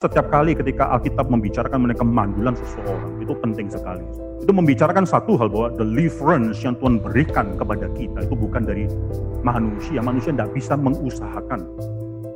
Setiap kali ketika Alkitab membicarakan mengenai kemandulan seseorang, itu penting sekali. Itu membicarakan satu hal bahwa deliverance yang Tuhan berikan kepada kita itu bukan dari manusia. Manusia tidak bisa mengusahakan.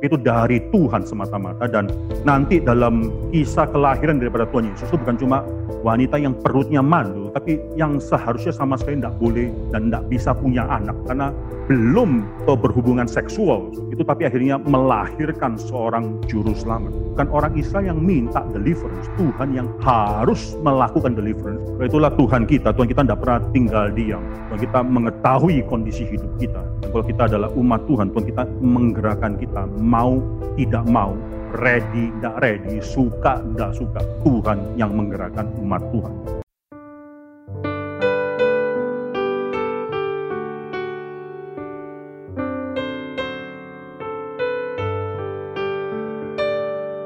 Itu dari Tuhan semata-mata dan nanti dalam kisah kelahiran daripada Tuhan Yesus itu bukan cuma wanita yang perutnya mandul, tapi yang seharusnya sama sekali tidak boleh dan tidak bisa punya anak karena belum berhubungan seksual itu tapi akhirnya melahirkan seorang juru selamat. Bukan orang Israel yang minta deliverance, Tuhan yang harus melakukan deliverance. Itulah Tuhan kita, Tuhan kita tidak pernah tinggal diam. Tuhan kita mengetahui kondisi hidup kita. Dan kalau kita adalah umat Tuhan, Tuhan kita menggerakkan kita, mau tidak mau, ready, tidak ready, suka, tidak suka. Tuhan yang menggerakkan umat Tuhan.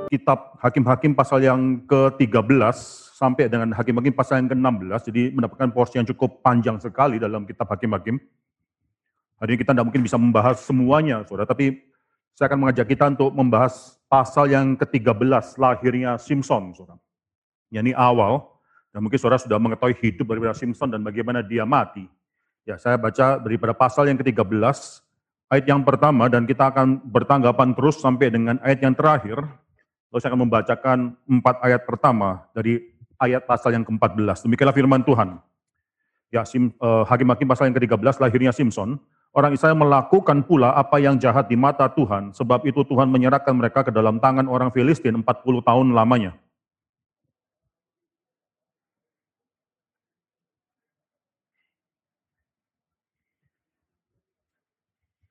kitab Hakim-Hakim pasal yang ke-13 sampai dengan Hakim-Hakim pasal yang ke-16, jadi mendapatkan porsi yang cukup panjang sekali dalam kitab Hakim-Hakim. Hari ini kita tidak mungkin bisa membahas semuanya, saudara, tapi saya akan mengajak kita untuk membahas pasal yang ke-13, lahirnya Simpson, saudara. Ya, ini awal, dan mungkin saudara sudah mengetahui hidup daripada Simpson dan bagaimana dia mati. Ya, saya baca daripada pasal yang ke-13, ayat yang pertama, dan kita akan bertanggapan terus sampai dengan ayat yang terakhir, Lalu saya akan membacakan empat ayat pertama dari ayat pasal yang ke-14. Demikianlah firman Tuhan. Ya, Sim, uh, Hakim-Hakim pasal yang ke-13, lahirnya Simpson. Orang Israel melakukan pula apa yang jahat di mata Tuhan, sebab itu Tuhan menyerahkan mereka ke dalam tangan orang Filistin 40 tahun lamanya.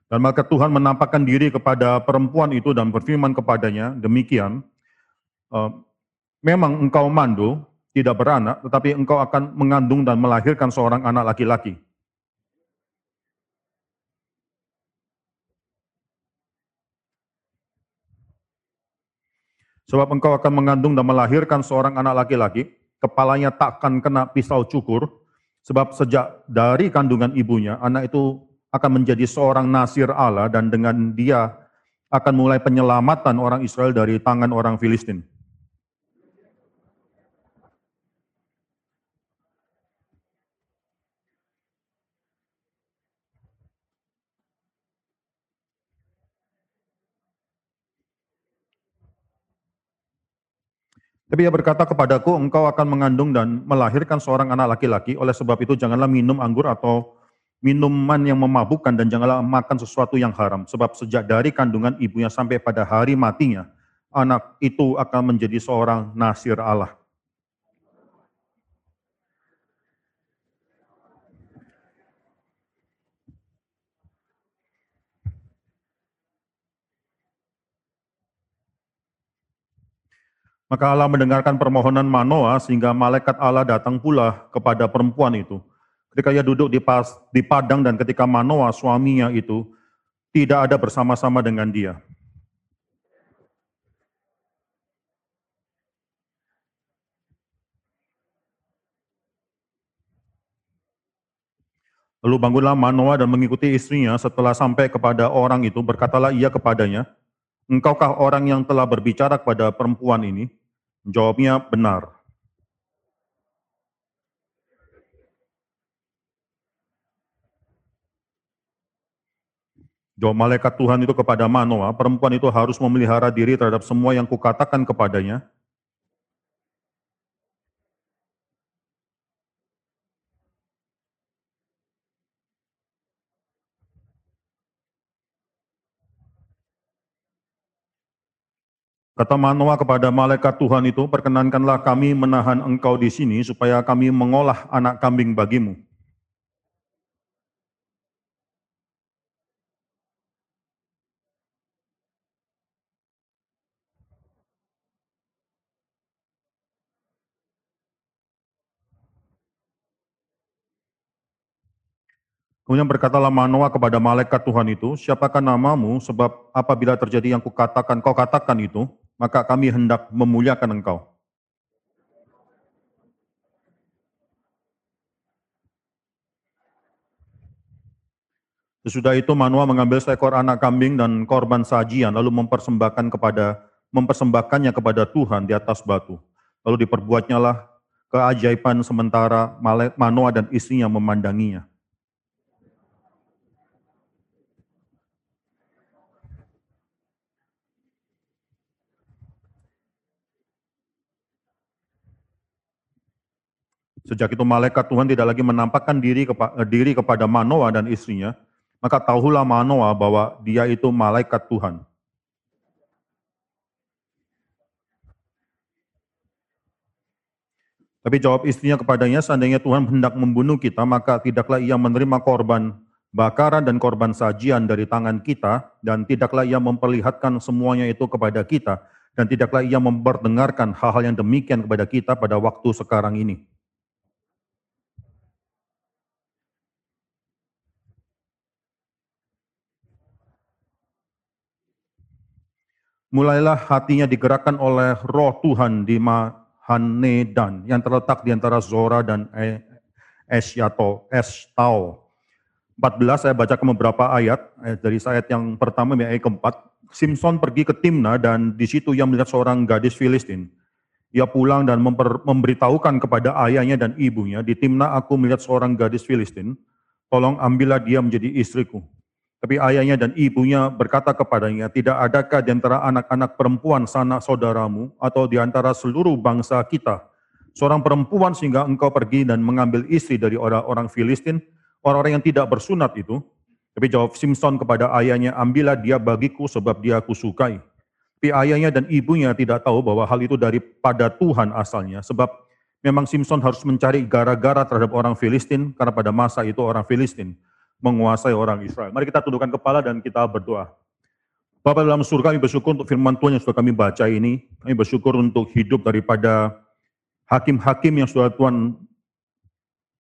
Dan maka Tuhan menampakkan diri kepada perempuan itu dan berfirman kepadanya, demikian, e, memang engkau mandul, tidak beranak, tetapi engkau akan mengandung dan melahirkan seorang anak laki-laki. Sebab engkau akan mengandung dan melahirkan seorang anak laki-laki, kepalanya takkan kena pisau cukur, sebab sejak dari kandungan ibunya, anak itu akan menjadi seorang nasir Allah dan dengan dia akan mulai penyelamatan orang Israel dari tangan orang Filistin. Tapi ia berkata kepadaku, engkau akan mengandung dan melahirkan seorang anak laki-laki, oleh sebab itu janganlah minum anggur atau minuman yang memabukkan dan janganlah makan sesuatu yang haram. Sebab sejak dari kandungan ibunya sampai pada hari matinya, anak itu akan menjadi seorang nasir Allah. Maka Allah mendengarkan permohonan Manoah sehingga malaikat Allah datang pula kepada perempuan itu Ketika ia duduk di, pas, di padang dan ketika Manoa suaminya itu tidak ada bersama-sama dengan dia. Lalu bangunlah Manoa dan mengikuti istrinya setelah sampai kepada orang itu, berkatalah ia kepadanya, Engkaukah orang yang telah berbicara kepada perempuan ini? Jawabnya, benar. Jawab malaikat Tuhan itu kepada Manoah, perempuan itu harus memelihara diri terhadap semua yang kukatakan kepadanya. Kata Manoah kepada malaikat Tuhan itu, perkenankanlah kami menahan engkau di sini supaya kami mengolah anak kambing bagimu. Kemudian berkatalah Manoah kepada malaikat Tuhan itu, siapakah namamu sebab apabila terjadi yang kukatakan, kau katakan itu, maka kami hendak memuliakan engkau. Sesudah itu Manoah mengambil seekor anak kambing dan korban sajian, lalu mempersembahkan kepada mempersembahkannya kepada Tuhan di atas batu. Lalu diperbuatnyalah keajaiban sementara Manoa dan istrinya memandanginya. Sejak itu malaikat Tuhan tidak lagi menampakkan diri, kepa eh, diri kepada Manoa dan istrinya, maka tahulah Manoa bahwa dia itu malaikat Tuhan. Tapi jawab istrinya kepadanya, seandainya Tuhan hendak membunuh kita, maka tidaklah ia menerima korban bakaran dan korban sajian dari tangan kita, dan tidaklah ia memperlihatkan semuanya itu kepada kita, dan tidaklah ia memperdengarkan hal-hal yang demikian kepada kita pada waktu sekarang ini. Mulailah hatinya digerakkan oleh roh Tuhan di Mahanedan yang terletak di antara Zora dan e, Esyato, Estau. 14 saya bacakan beberapa ayat, ayat dari ayat yang pertama ayat keempat. Simpson pergi ke Timna dan di situ ia melihat seorang gadis Filistin. Ia pulang dan memper, memberitahukan kepada ayahnya dan ibunya, di Timna aku melihat seorang gadis Filistin, tolong ambillah dia menjadi istriku. Tapi ayahnya dan ibunya berkata kepadanya, tidak adakah di antara anak-anak perempuan sanak saudaramu atau di antara seluruh bangsa kita, seorang perempuan sehingga engkau pergi dan mengambil istri dari orang-orang Filistin, orang-orang yang tidak bersunat itu. Tapi jawab Simpson kepada ayahnya, ambillah dia bagiku sebab dia aku sukai. Tapi ayahnya dan ibunya tidak tahu bahwa hal itu daripada Tuhan asalnya, sebab memang Simpson harus mencari gara-gara terhadap orang Filistin, karena pada masa itu orang Filistin menguasai orang Israel. Mari kita tundukkan kepala dan kita berdoa. Bapak dalam surga kami bersyukur untuk firman Tuhan yang sudah kami baca ini. Kami bersyukur untuk hidup daripada hakim-hakim yang sudah Tuhan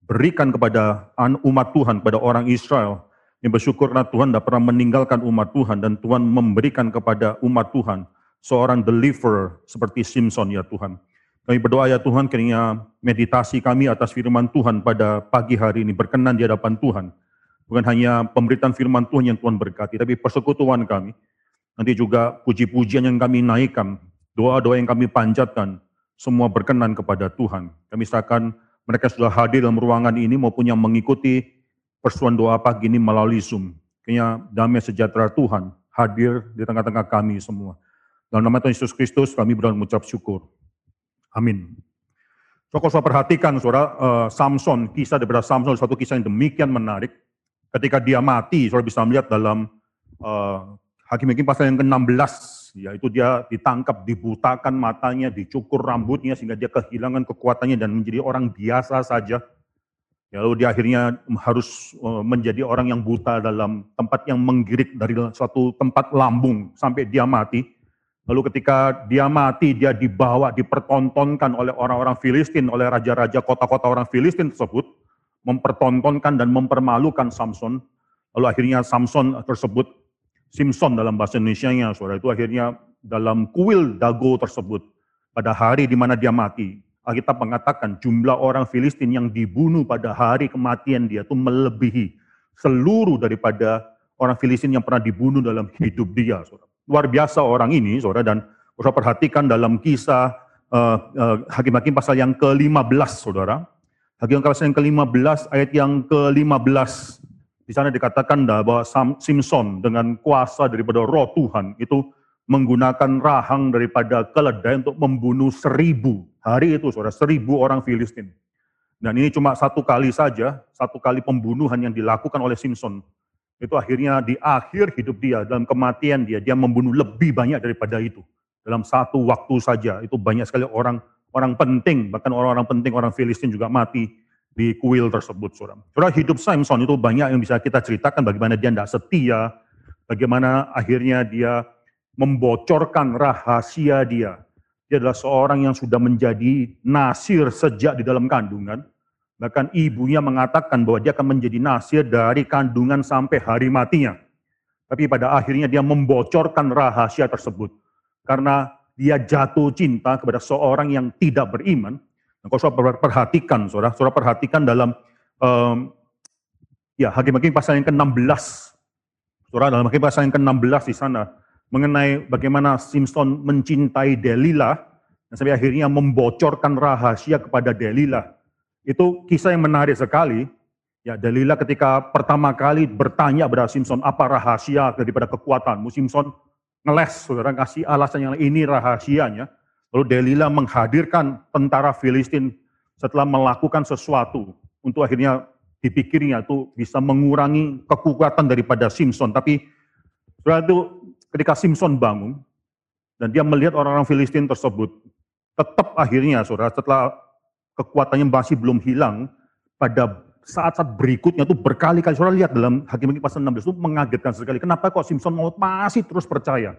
berikan kepada umat Tuhan, kepada orang Israel. Kami bersyukur karena Tuhan tidak pernah meninggalkan umat Tuhan dan Tuhan memberikan kepada umat Tuhan seorang deliverer seperti Simpson ya Tuhan. Kami berdoa ya Tuhan kiranya meditasi kami atas firman Tuhan pada pagi hari ini berkenan di hadapan Tuhan. Bukan hanya pemberitaan firman Tuhan yang Tuhan berkati, tapi persekutuan kami. Nanti juga puji-pujian yang kami naikkan, doa-doa yang kami panjatkan, semua berkenan kepada Tuhan. Kami serahkan mereka sudah hadir dalam ruangan ini maupun yang mengikuti persuan doa pagi ini melalui Zoom. Kayaknya damai sejahtera Tuhan hadir di tengah-tengah kami semua. Dalam nama Tuhan Yesus Kristus kami berdoa mengucap syukur. Amin. So, perhatikan, saudara, uh, Samson, kisah daripada Samson, satu kisah yang demikian menarik ketika dia mati, saudara bisa melihat dalam uh, Hakim-Hakim pasal yang ke-16, yaitu dia ditangkap, dibutakan matanya, dicukur rambutnya sehingga dia kehilangan kekuatannya dan menjadi orang biasa saja. Ya, lalu dia akhirnya harus uh, menjadi orang yang buta dalam tempat yang menggirik dari suatu tempat lambung sampai dia mati. Lalu ketika dia mati, dia dibawa, dipertontonkan oleh orang-orang Filistin, oleh raja-raja kota-kota orang Filistin tersebut mempertontonkan dan mempermalukan Samson. Lalu akhirnya Samson tersebut, Simpson dalam bahasa Indonesia-nya, saudara itu akhirnya dalam kuil dago tersebut, pada hari di mana dia mati, Alkitab mengatakan jumlah orang Filistin yang dibunuh pada hari kematian dia itu melebihi seluruh daripada orang Filistin yang pernah dibunuh dalam hidup dia. Saudara. Luar biasa orang ini, saudara, dan saudara perhatikan dalam kisah uh, uh, Hakim-Hakim pasal yang ke-15, saudara, Hakim pasal yang ke-15 ayat yang ke-15 di sana dikatakan bahwa Simpson dengan kuasa daripada roh Tuhan itu menggunakan rahang daripada keledai untuk membunuh seribu. Hari itu saudara, seribu orang Filistin. Dan ini cuma satu kali saja, satu kali pembunuhan yang dilakukan oleh Simpson. Itu akhirnya di akhir hidup dia, dalam kematian dia, dia membunuh lebih banyak daripada itu. Dalam satu waktu saja, itu banyak sekali orang orang penting, bahkan orang-orang penting, orang Filistin juga mati di kuil tersebut, saudara. Saudara, hidup Samson itu banyak yang bisa kita ceritakan bagaimana dia tidak setia, bagaimana akhirnya dia membocorkan rahasia dia. Dia adalah seorang yang sudah menjadi nasir sejak di dalam kandungan. Bahkan ibunya mengatakan bahwa dia akan menjadi nasir dari kandungan sampai hari matinya. Tapi pada akhirnya dia membocorkan rahasia tersebut. Karena dia jatuh cinta kepada seorang yang tidak beriman. Nah, kalau saudara perhatikan, saudara, saudara perhatikan dalam um, ya Hakim-Hakim pasal yang ke-16. Saudara, dalam Hakim pasal yang ke-16 di sana, mengenai bagaimana Simpson mencintai Delilah dan sampai akhirnya membocorkan rahasia kepada Delilah. Itu kisah yang menarik sekali. Ya, Delilah ketika pertama kali bertanya kepada Simpson, apa rahasia daripada kekuatanmu? Simpson ngeles, saudara kasih alasan yang ini rahasianya. Lalu Delilah menghadirkan tentara Filistin setelah melakukan sesuatu untuk akhirnya dipikirnya itu bisa mengurangi kekuatan daripada Simpson. Tapi saudara itu ketika Simpson bangun dan dia melihat orang-orang Filistin tersebut, tetap akhirnya saudara setelah kekuatannya masih belum hilang, pada saat-saat berikutnya itu berkali-kali, saudara lihat dalam Hakim-Hakim pasal 16 itu mengagetkan sekali. Kenapa kok Simpson mau masih terus percaya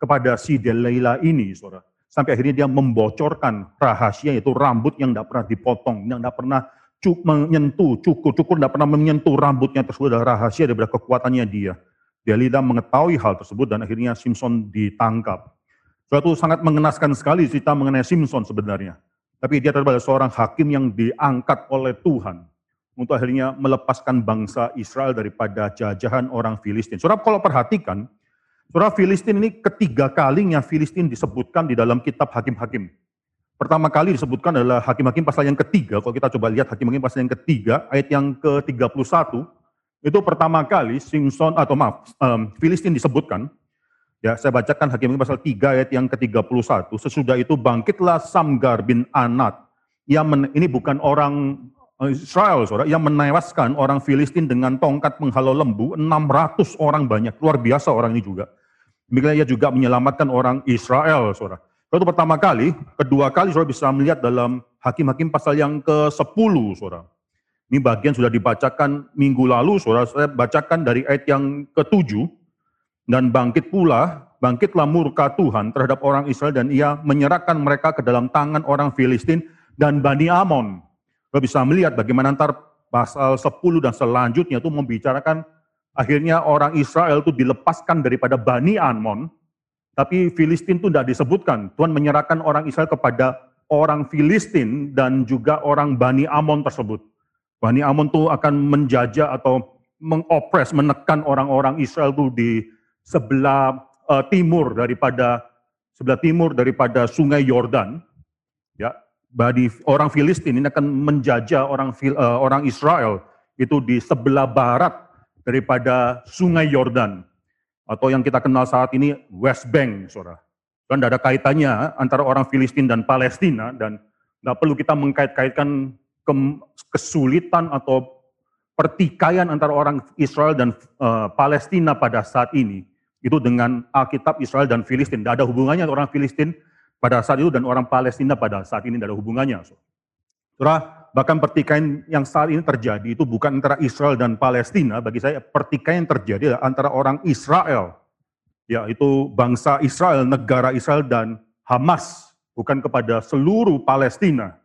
kepada si Delilah ini, saudara. Sampai akhirnya dia membocorkan rahasia itu rambut yang tidak pernah dipotong, yang tidak pernah cuk, menyentuh, cukur-cukur tidak pernah menyentuh rambutnya tersebut adalah rahasia daripada kekuatannya dia. Delilah mengetahui hal tersebut dan akhirnya Simpson ditangkap. Suatu sangat mengenaskan sekali cerita mengenai Simpson sebenarnya. Tapi dia adalah seorang hakim yang diangkat oleh Tuhan untuk akhirnya melepaskan bangsa Israel daripada jajahan orang Filistin. Saudara kalau perhatikan, saudara Filistin ini ketiga kalinya Filistin disebutkan di dalam kitab Hakim-Hakim. Pertama kali disebutkan adalah Hakim-Hakim pasal yang ketiga. Kalau kita coba lihat Hakim-Hakim pasal yang ketiga, ayat yang ke-31, itu pertama kali Simpson atau maaf, um, Filistin disebutkan. Ya, saya bacakan Hakim pasal 3 ayat yang ke-31. Sesudah itu bangkitlah Samgar bin Anat. Yang men, ini bukan orang Israel, saudara, yang menewaskan orang Filistin dengan tongkat penghalau lembu, 600 orang banyak, luar biasa orang ini juga. Demikian ia juga menyelamatkan orang Israel, saudara. Itu pertama kali, kedua kali saudara bisa melihat dalam Hakim-Hakim pasal yang ke-10, saudara. Ini bagian sudah dibacakan minggu lalu, saudara. Saya bacakan dari ayat yang ketujuh. Dan bangkit pula, bangkitlah murka Tuhan terhadap orang Israel dan ia menyerahkan mereka ke dalam tangan orang Filistin dan Bani Amon. Bisa melihat bagaimana antar pasal 10 dan selanjutnya itu membicarakan akhirnya orang Israel itu dilepaskan daripada Bani Amon, tapi Filistin itu tidak disebutkan. Tuhan menyerahkan orang Israel kepada orang Filistin dan juga orang Bani Amon tersebut. Bani Amon itu akan menjajah atau mengopres, menekan orang-orang Israel itu di sebelah uh, timur daripada sebelah timur daripada Sungai Yordan. Bani orang Filistin ini akan menjajah orang uh, orang Israel itu di sebelah barat daripada Sungai Yordan atau yang kita kenal saat ini West Bank, saudara. Dan tidak ada kaitannya antara orang Filistin dan Palestina dan tidak perlu kita mengkait-kaitkan kesulitan atau pertikaian antara orang Israel dan uh, Palestina pada saat ini itu dengan Alkitab Israel dan Filistin. Tidak ada hubungannya orang Filistin pada saat itu dan orang Palestina pada saat ini tidak ada hubungannya. Saudara, bahkan pertikaian yang saat ini terjadi itu bukan antara Israel dan Palestina. Bagi saya pertikaian yang terjadi antara orang Israel, yaitu bangsa Israel, negara Israel dan Hamas, bukan kepada seluruh Palestina.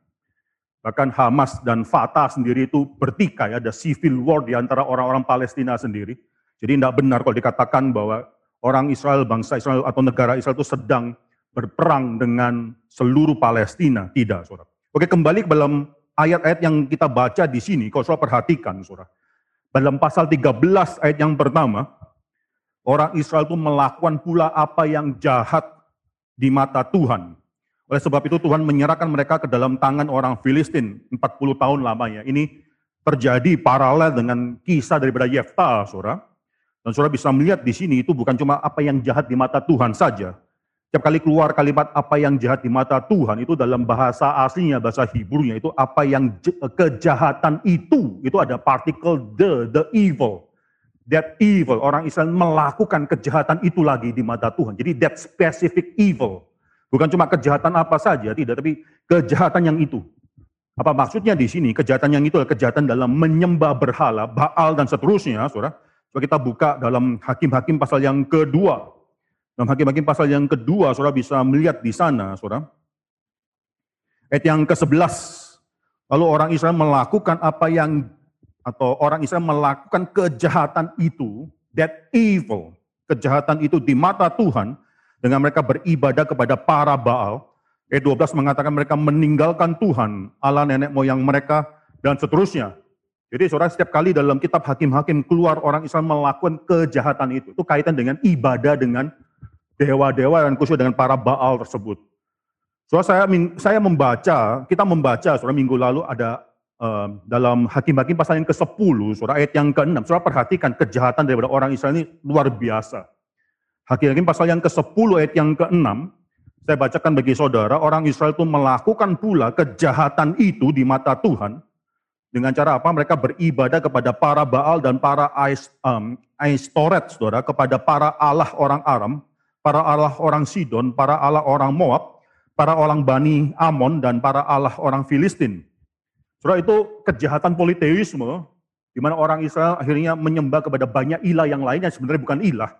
Bahkan Hamas dan Fatah sendiri itu bertikai, ada civil war di antara orang-orang Palestina sendiri. Jadi tidak benar kalau dikatakan bahwa orang Israel, bangsa Israel atau negara Israel itu sedang berperang dengan seluruh Palestina. Tidak, saudara. Oke, kembali ke dalam ayat-ayat yang kita baca di sini, kalau saudara perhatikan, saudara. Dalam pasal 13 ayat yang pertama, orang Israel itu melakukan pula apa yang jahat di mata Tuhan. Oleh sebab itu Tuhan menyerahkan mereka ke dalam tangan orang Filistin 40 tahun lamanya. Ini terjadi paralel dengan kisah daripada Yefta, saudara. Dan saudara bisa melihat di sini itu bukan cuma apa yang jahat di mata Tuhan saja. Setiap kali keluar kalimat apa yang jahat di mata Tuhan itu dalam bahasa aslinya, bahasa Hebrew-nya itu apa yang kejahatan itu, itu ada partikel the, the evil. That evil, orang Israel melakukan kejahatan itu lagi di mata Tuhan. Jadi that specific evil. Bukan cuma kejahatan apa saja, tidak, tapi kejahatan yang itu. Apa maksudnya di sini? Kejahatan yang itu adalah kejahatan dalam menyembah berhala, Baal dan seterusnya, saudara. Coba kita buka dalam Hakim-Hakim pasal yang kedua. Dalam Hakim-Hakim pasal yang kedua, saudara bisa melihat di sana, saudara. Ayat yang ke-11. Lalu orang Israel melakukan apa yang, atau orang Israel melakukan kejahatan itu, that evil, kejahatan itu di mata Tuhan, dengan mereka beribadah kepada para Baal. Ayat 12 mengatakan mereka meninggalkan Tuhan, Allah nenek moyang mereka, dan seterusnya. Jadi saudara setiap kali dalam kitab hakim-hakim keluar orang Islam melakukan kejahatan itu. Itu kaitan dengan ibadah dengan dewa-dewa dan khusus dengan para Baal tersebut. Saudara saya saya membaca, kita membaca saudara minggu lalu ada uh, dalam Hakim-Hakim pasal yang ke-10, saudara ayat yang ke-6. Saudara perhatikan kejahatan daripada orang Israel ini luar biasa. Hakim-Hakim pasal yang ke-10 ayat yang ke-6, saya bacakan bagi saudara, orang Israel itu melakukan pula kejahatan itu di mata Tuhan, dengan cara apa? Mereka beribadah kepada para Baal dan para Ais, um, Aistoret, saudara, kepada para Allah orang Aram, para Allah orang Sidon, para Allah orang Moab, para orang Bani Amon dan para Allah orang Filistin. Saudara itu kejahatan politeisme, di mana orang Israel akhirnya menyembah kepada banyak ilah yang lainnya sebenarnya bukan ilah.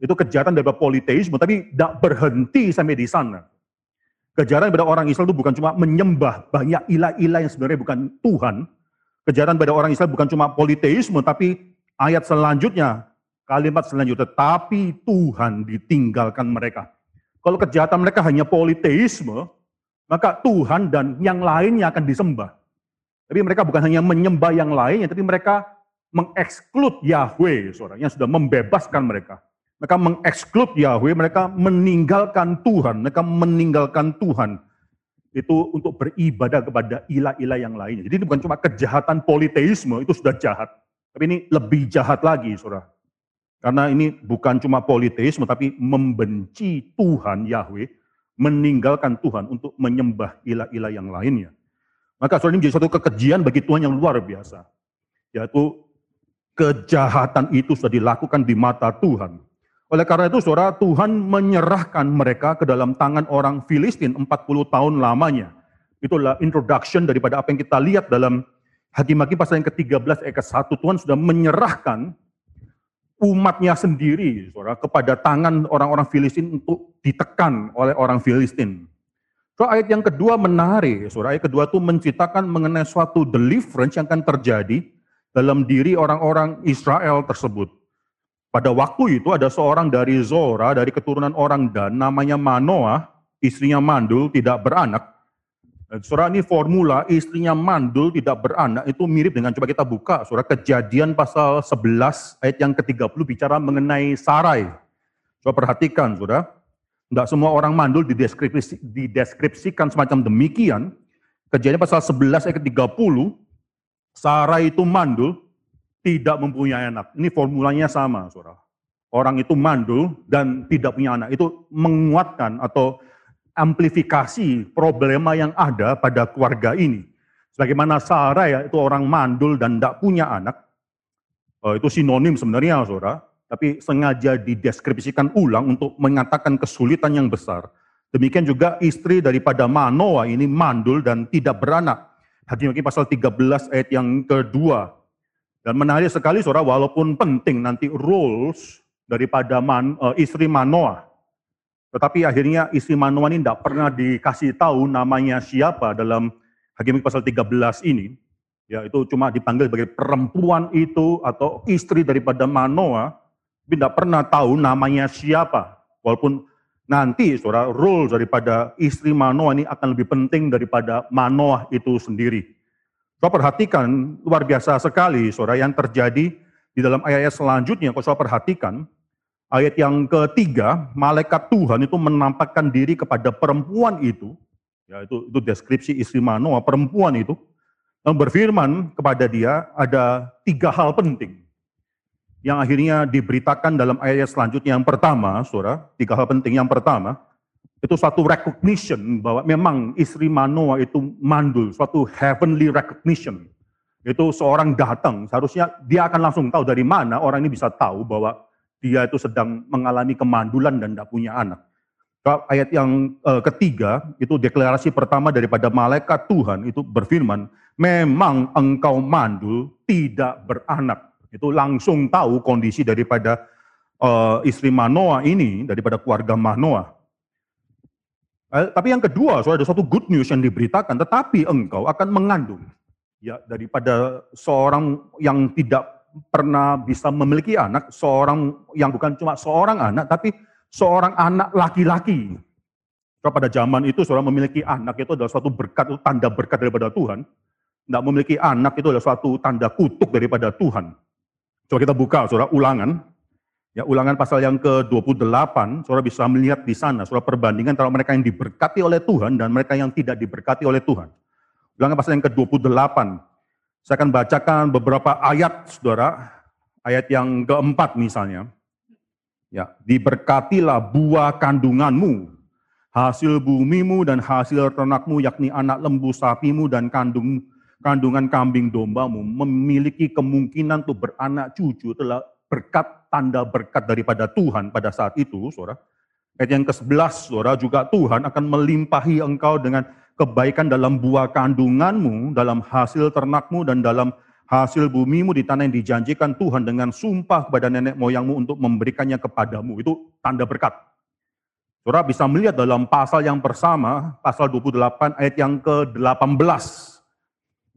Itu kejahatan dari politeisme, tapi tidak berhenti sampai di sana. Kejahatan pada orang Israel itu bukan cuma menyembah banyak ilah-ilah yang sebenarnya bukan Tuhan. Kejahatan pada orang Israel bukan cuma politeisme, tapi ayat selanjutnya, kalimat selanjutnya, tapi Tuhan ditinggalkan mereka. Kalau kejahatan mereka hanya politeisme, maka Tuhan dan yang lainnya akan disembah. Tapi mereka bukan hanya menyembah yang lainnya, tapi mereka mengeksklud Yahweh, saudara, yang sudah membebaskan mereka. Mereka mengeksklud Yahweh, mereka meninggalkan Tuhan, mereka meninggalkan Tuhan. Itu untuk beribadah kepada ilah-ilah yang lainnya. Jadi ini bukan cuma kejahatan politeisme, itu sudah jahat. Tapi ini lebih jahat lagi, saudara. Karena ini bukan cuma politeisme, tapi membenci Tuhan Yahweh, meninggalkan Tuhan untuk menyembah ilah-ilah yang lainnya. Maka soal ini menjadi satu kekejian bagi Tuhan yang luar biasa. Yaitu kejahatan itu sudah dilakukan di mata Tuhan. Oleh karena itu saudara, Tuhan menyerahkan mereka ke dalam tangan orang Filistin 40 tahun lamanya. Itulah introduction daripada apa yang kita lihat dalam Hakim-Hakim pasal yang ke-13 ayat ke-1. Tuhan sudah menyerahkan umatnya sendiri, saudara, kepada tangan orang-orang Filistin untuk ditekan oleh orang Filistin. So, ayat yang kedua menarik, saudara. Ayat kedua itu menceritakan mengenai suatu deliverance yang akan terjadi dalam diri orang-orang Israel tersebut. Pada waktu itu ada seorang dari Zora, dari keturunan orang Dan, namanya Manoah, istrinya mandul, tidak beranak. Surah ini formula istrinya mandul tidak beranak itu mirip dengan coba kita buka surah kejadian pasal 11 ayat yang ke-30 bicara mengenai Sarai. Coba perhatikan saudara. Tidak semua orang mandul dideskripsi, dideskripsikan semacam demikian. Kejadian pasal 11 ayat ke-30 Sarai itu mandul tidak mempunyai anak. Ini formulanya sama saudara. Orang itu mandul dan tidak punya anak. Itu menguatkan atau amplifikasi problema yang ada pada keluarga ini. Sebagaimana Sarah ya, itu orang mandul dan tidak punya anak. Uh, itu sinonim sebenarnya, saudara. Tapi sengaja dideskripsikan ulang untuk mengatakan kesulitan yang besar. Demikian juga istri daripada Manoa ini mandul dan tidak beranak. Hakim-hakim pasal 13 ayat yang kedua. Dan menarik sekali saudara, walaupun penting nanti roles daripada man, uh, istri Manoa tetapi akhirnya istri Manoah ini tidak pernah dikasih tahu namanya siapa dalam Hakim pasal 13 ini. Ya, itu cuma dipanggil sebagai perempuan itu atau istri daripada Manoah, tapi tidak pernah tahu namanya siapa. Walaupun nanti saudara, role daripada istri Manoah ini akan lebih penting daripada Manoah itu sendiri. Saudara perhatikan, luar biasa sekali saudara yang terjadi di dalam ayat-ayat selanjutnya, kalau saudara perhatikan, Ayat yang ketiga, malaikat Tuhan itu menampakkan diri kepada perempuan itu, ya itu, itu deskripsi istri Manoah, perempuan itu, dan berfirman kepada dia ada tiga hal penting yang akhirnya diberitakan dalam ayat selanjutnya. Yang pertama, saudara, tiga hal penting. Yang pertama, itu suatu recognition bahwa memang istri Manoah itu mandul, suatu heavenly recognition. Itu seorang datang, seharusnya dia akan langsung tahu dari mana orang ini bisa tahu bahwa dia itu sedang mengalami kemandulan dan tidak punya anak. Ayat yang uh, ketiga, itu deklarasi pertama daripada malaikat Tuhan, itu berfirman, memang engkau mandul tidak beranak. Itu langsung tahu kondisi daripada uh, istri Manoah ini, daripada keluarga Manoah. Eh, tapi yang kedua, so ada satu good news yang diberitakan, tetapi engkau akan mengandung. Ya, daripada seorang yang tidak pernah bisa memiliki anak, seorang yang bukan cuma seorang anak, tapi seorang anak laki-laki. Pada zaman itu seorang memiliki anak itu adalah suatu berkat, itu tanda berkat daripada Tuhan. Tidak memiliki anak itu adalah suatu tanda kutuk daripada Tuhan. Coba kita buka saudara ulangan. Ya, ulangan pasal yang ke-28, saudara bisa melihat di sana, saudara perbandingan antara mereka yang diberkati oleh Tuhan dan mereka yang tidak diberkati oleh Tuhan. Ulangan pasal yang ke-28, saya akan bacakan beberapa ayat, saudara, ayat yang keempat misalnya. Ya, diberkatilah buah kandunganmu, hasil bumimu dan hasil ternakmu, yakni anak lembu sapimu dan kandung kandungan kambing dombamu memiliki kemungkinan untuk beranak cucu telah berkat tanda berkat daripada Tuhan pada saat itu, saudara. Ayat yang ke-11, saudara, juga Tuhan akan melimpahi engkau dengan kebaikan dalam buah kandunganmu, dalam hasil ternakmu, dan dalam hasil bumimu di tanah yang dijanjikan Tuhan dengan sumpah kepada nenek moyangmu untuk memberikannya kepadamu. Itu tanda berkat. Saudara bisa melihat dalam pasal yang bersama, pasal 28 ayat yang ke-18.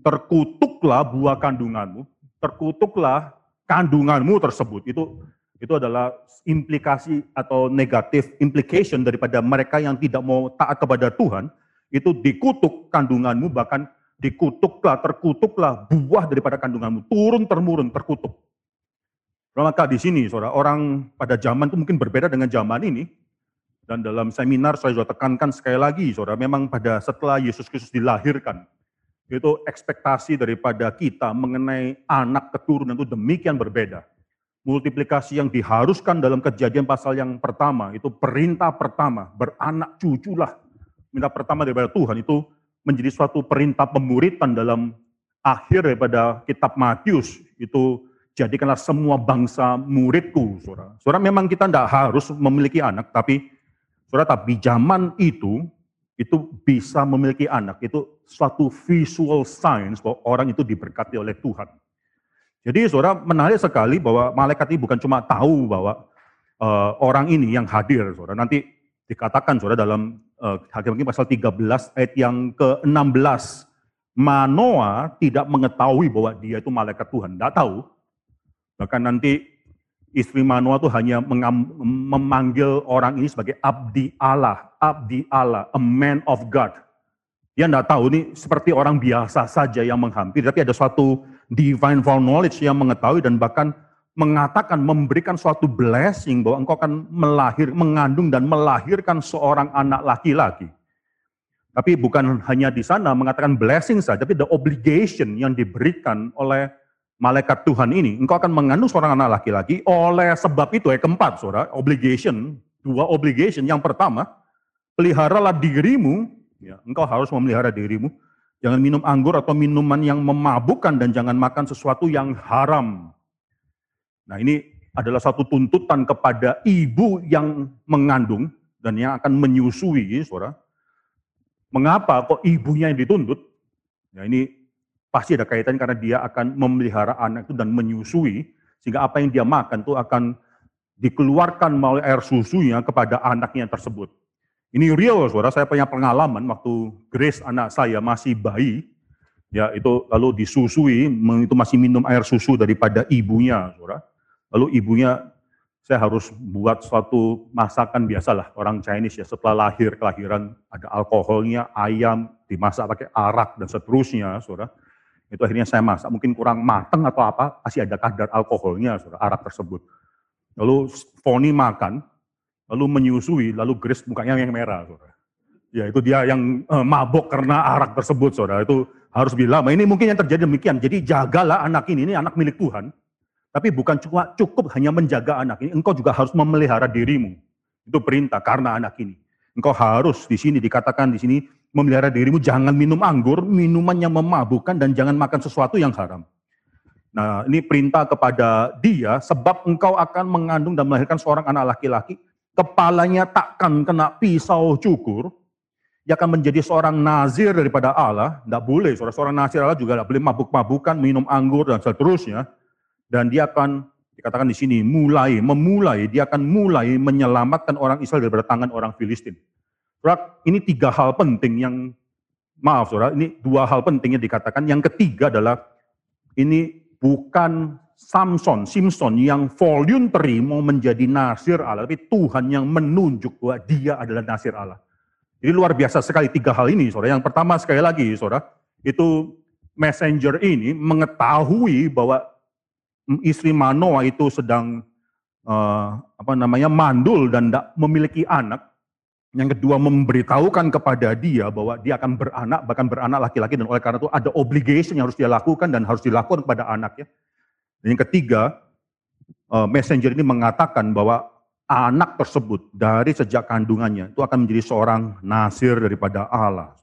Terkutuklah buah kandunganmu, terkutuklah kandunganmu tersebut itu itu adalah implikasi atau negatif implication daripada mereka yang tidak mau taat kepada Tuhan itu dikutuk kandunganmu bahkan dikutuklah terkutuklah buah daripada kandunganmu turun termurun terkutuk. Maka di sini saudara orang pada zaman itu mungkin berbeda dengan zaman ini dan dalam seminar saya sudah tekankan sekali lagi saudara memang pada setelah Yesus Kristus dilahirkan itu ekspektasi daripada kita mengenai anak keturunan itu demikian berbeda. Multiplikasi yang diharuskan dalam kejadian pasal yang pertama, itu perintah pertama, beranak cuculah. Minta pertama daripada Tuhan itu menjadi suatu perintah pemuritan dalam akhir daripada kitab Matius. Itu jadikanlah semua bangsa muridku, saudara. Saudara memang kita tidak harus memiliki anak, tapi saudara, tapi zaman itu itu bisa memiliki anak, itu suatu visual signs bahwa orang itu diberkati oleh Tuhan. Jadi saudara menarik sekali bahwa malaikat ini bukan cuma tahu bahwa uh, orang ini yang hadir, saudara. Nanti dikatakan saudara dalam uh, Hakim pasal 13 ayat yang ke-16. Manoa tidak mengetahui bahwa dia itu malaikat Tuhan, tidak tahu. Bahkan nanti istri Manoa itu hanya memanggil orang ini sebagai abdi Allah, abdi Allah, a man of God. Dia tidak tahu ini seperti orang biasa saja yang menghampiri, tapi ada suatu divine knowledge yang mengetahui dan bahkan mengatakan, memberikan suatu blessing bahwa engkau akan melahir, mengandung dan melahirkan seorang anak laki-laki. Tapi bukan hanya di sana mengatakan blessing saja, tapi the obligation yang diberikan oleh malaikat Tuhan ini, engkau akan mengandung seorang anak laki-laki oleh sebab itu, ya keempat, saudara, obligation, dua obligation. Yang pertama, peliharalah dirimu, ya, engkau harus memelihara dirimu, jangan minum anggur atau minuman yang memabukkan dan jangan makan sesuatu yang haram. Nah ini adalah satu tuntutan kepada ibu yang mengandung dan yang akan menyusui, saudara. Mengapa kok ibunya yang dituntut? Ya ini pasti ada kaitan karena dia akan memelihara anak itu dan menyusui, sehingga apa yang dia makan itu akan dikeluarkan melalui air susunya kepada anaknya tersebut. Ini real, saudara. Saya punya pengalaman waktu Grace anak saya masih bayi, ya itu lalu disusui, itu masih minum air susu daripada ibunya, saudara. Lalu ibunya saya harus buat suatu masakan biasalah orang Chinese ya setelah lahir kelahiran ada alkoholnya ayam dimasak pakai arak dan seterusnya saudara itu akhirnya saya masak, mungkin kurang mateng atau apa, masih ada kadar alkoholnya, saudara, arak tersebut. Lalu Foni makan, lalu menyusui, lalu Grace mukanya yang merah, saudara. Ya itu dia yang eh, mabok karena arak tersebut, saudara. Itu harus bilang, ini mungkin yang terjadi demikian. Jadi jagalah anak ini, ini anak milik Tuhan. Tapi bukan cuma cukup hanya menjaga anak ini, engkau juga harus memelihara dirimu. Itu perintah karena anak ini. Engkau harus di sini dikatakan di sini memelihara dirimu, jangan minum anggur, minuman yang memabukkan, dan jangan makan sesuatu yang haram. Nah, ini perintah kepada dia, sebab engkau akan mengandung dan melahirkan seorang anak laki-laki, kepalanya takkan kena pisau cukur, dia akan menjadi seorang nazir daripada Allah, tidak boleh, seorang, seorang nazir Allah juga tidak boleh mabuk-mabukan, minum anggur, dan seterusnya. Dan dia akan, dikatakan di sini, mulai, memulai, dia akan mulai menyelamatkan orang Israel dari tangan orang Filistin. Saudara, ini tiga hal penting yang, maaf saudara, ini dua hal penting yang dikatakan. Yang ketiga adalah, ini bukan Samson, Simpson yang voluntary mau menjadi nasir Allah, tapi Tuhan yang menunjuk bahwa dia adalah nasir Allah. Jadi luar biasa sekali tiga hal ini, saudara. Yang pertama sekali lagi, saudara, itu messenger ini mengetahui bahwa istri Manoa itu sedang uh, apa namanya mandul dan tidak memiliki anak. Yang kedua memberitahukan kepada dia bahwa dia akan beranak, bahkan beranak laki-laki dan oleh karena itu ada obligation yang harus dia lakukan dan harus dilakukan kepada anaknya. Dan yang ketiga, uh, messenger ini mengatakan bahwa anak tersebut dari sejak kandungannya itu akan menjadi seorang nasir daripada Allah.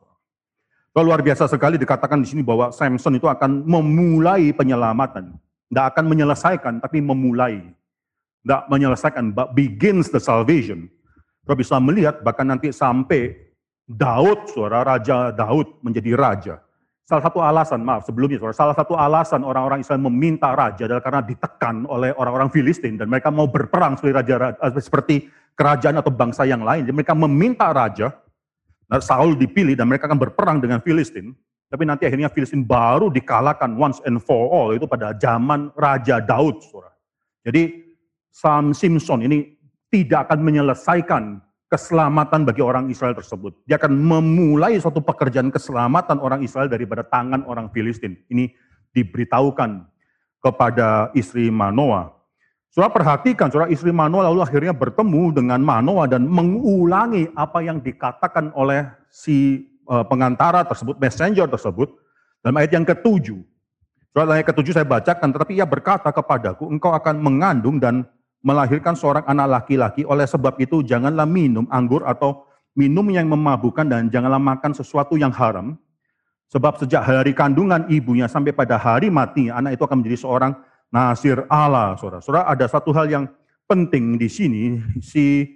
Luar biasa sekali dikatakan di sini bahwa Samson itu akan memulai penyelamatan. Tidak akan menyelesaikan, tapi memulai. Tidak menyelesaikan, but begins the salvation. Kita bisa melihat bahkan nanti sampai Daud, suara Raja Daud menjadi raja. Salah satu alasan, maaf sebelumnya, saudara, salah satu alasan orang-orang Israel meminta raja adalah karena ditekan oleh orang-orang Filistin dan mereka mau berperang seperti raja eh, seperti kerajaan atau bangsa yang lain. Jadi mereka meminta raja, nah Saul dipilih dan mereka akan berperang dengan Filistin. Tapi nanti akhirnya Filistin baru dikalahkan once and for all itu pada zaman Raja Daud, saudara. Jadi Sam Simpson ini tidak akan menyelesaikan keselamatan bagi orang Israel tersebut. Dia akan memulai suatu pekerjaan keselamatan orang Israel daripada tangan orang Filistin. Ini diberitahukan kepada istri Manoah. Saudara perhatikan, saudara istri Manoah lalu akhirnya bertemu dengan Manoah dan mengulangi apa yang dikatakan oleh si pengantara tersebut, messenger tersebut, dalam ayat yang ketujuh. Saudara ayat ketujuh saya bacakan, tetapi ia berkata kepadaku, engkau akan mengandung dan melahirkan seorang anak laki-laki. Oleh sebab itu janganlah minum anggur atau minum yang memabukkan dan janganlah makan sesuatu yang haram. Sebab sejak hari kandungan ibunya sampai pada hari mati, anak itu akan menjadi seorang nasir Allah. Saudara, ada satu hal yang penting di sini. Si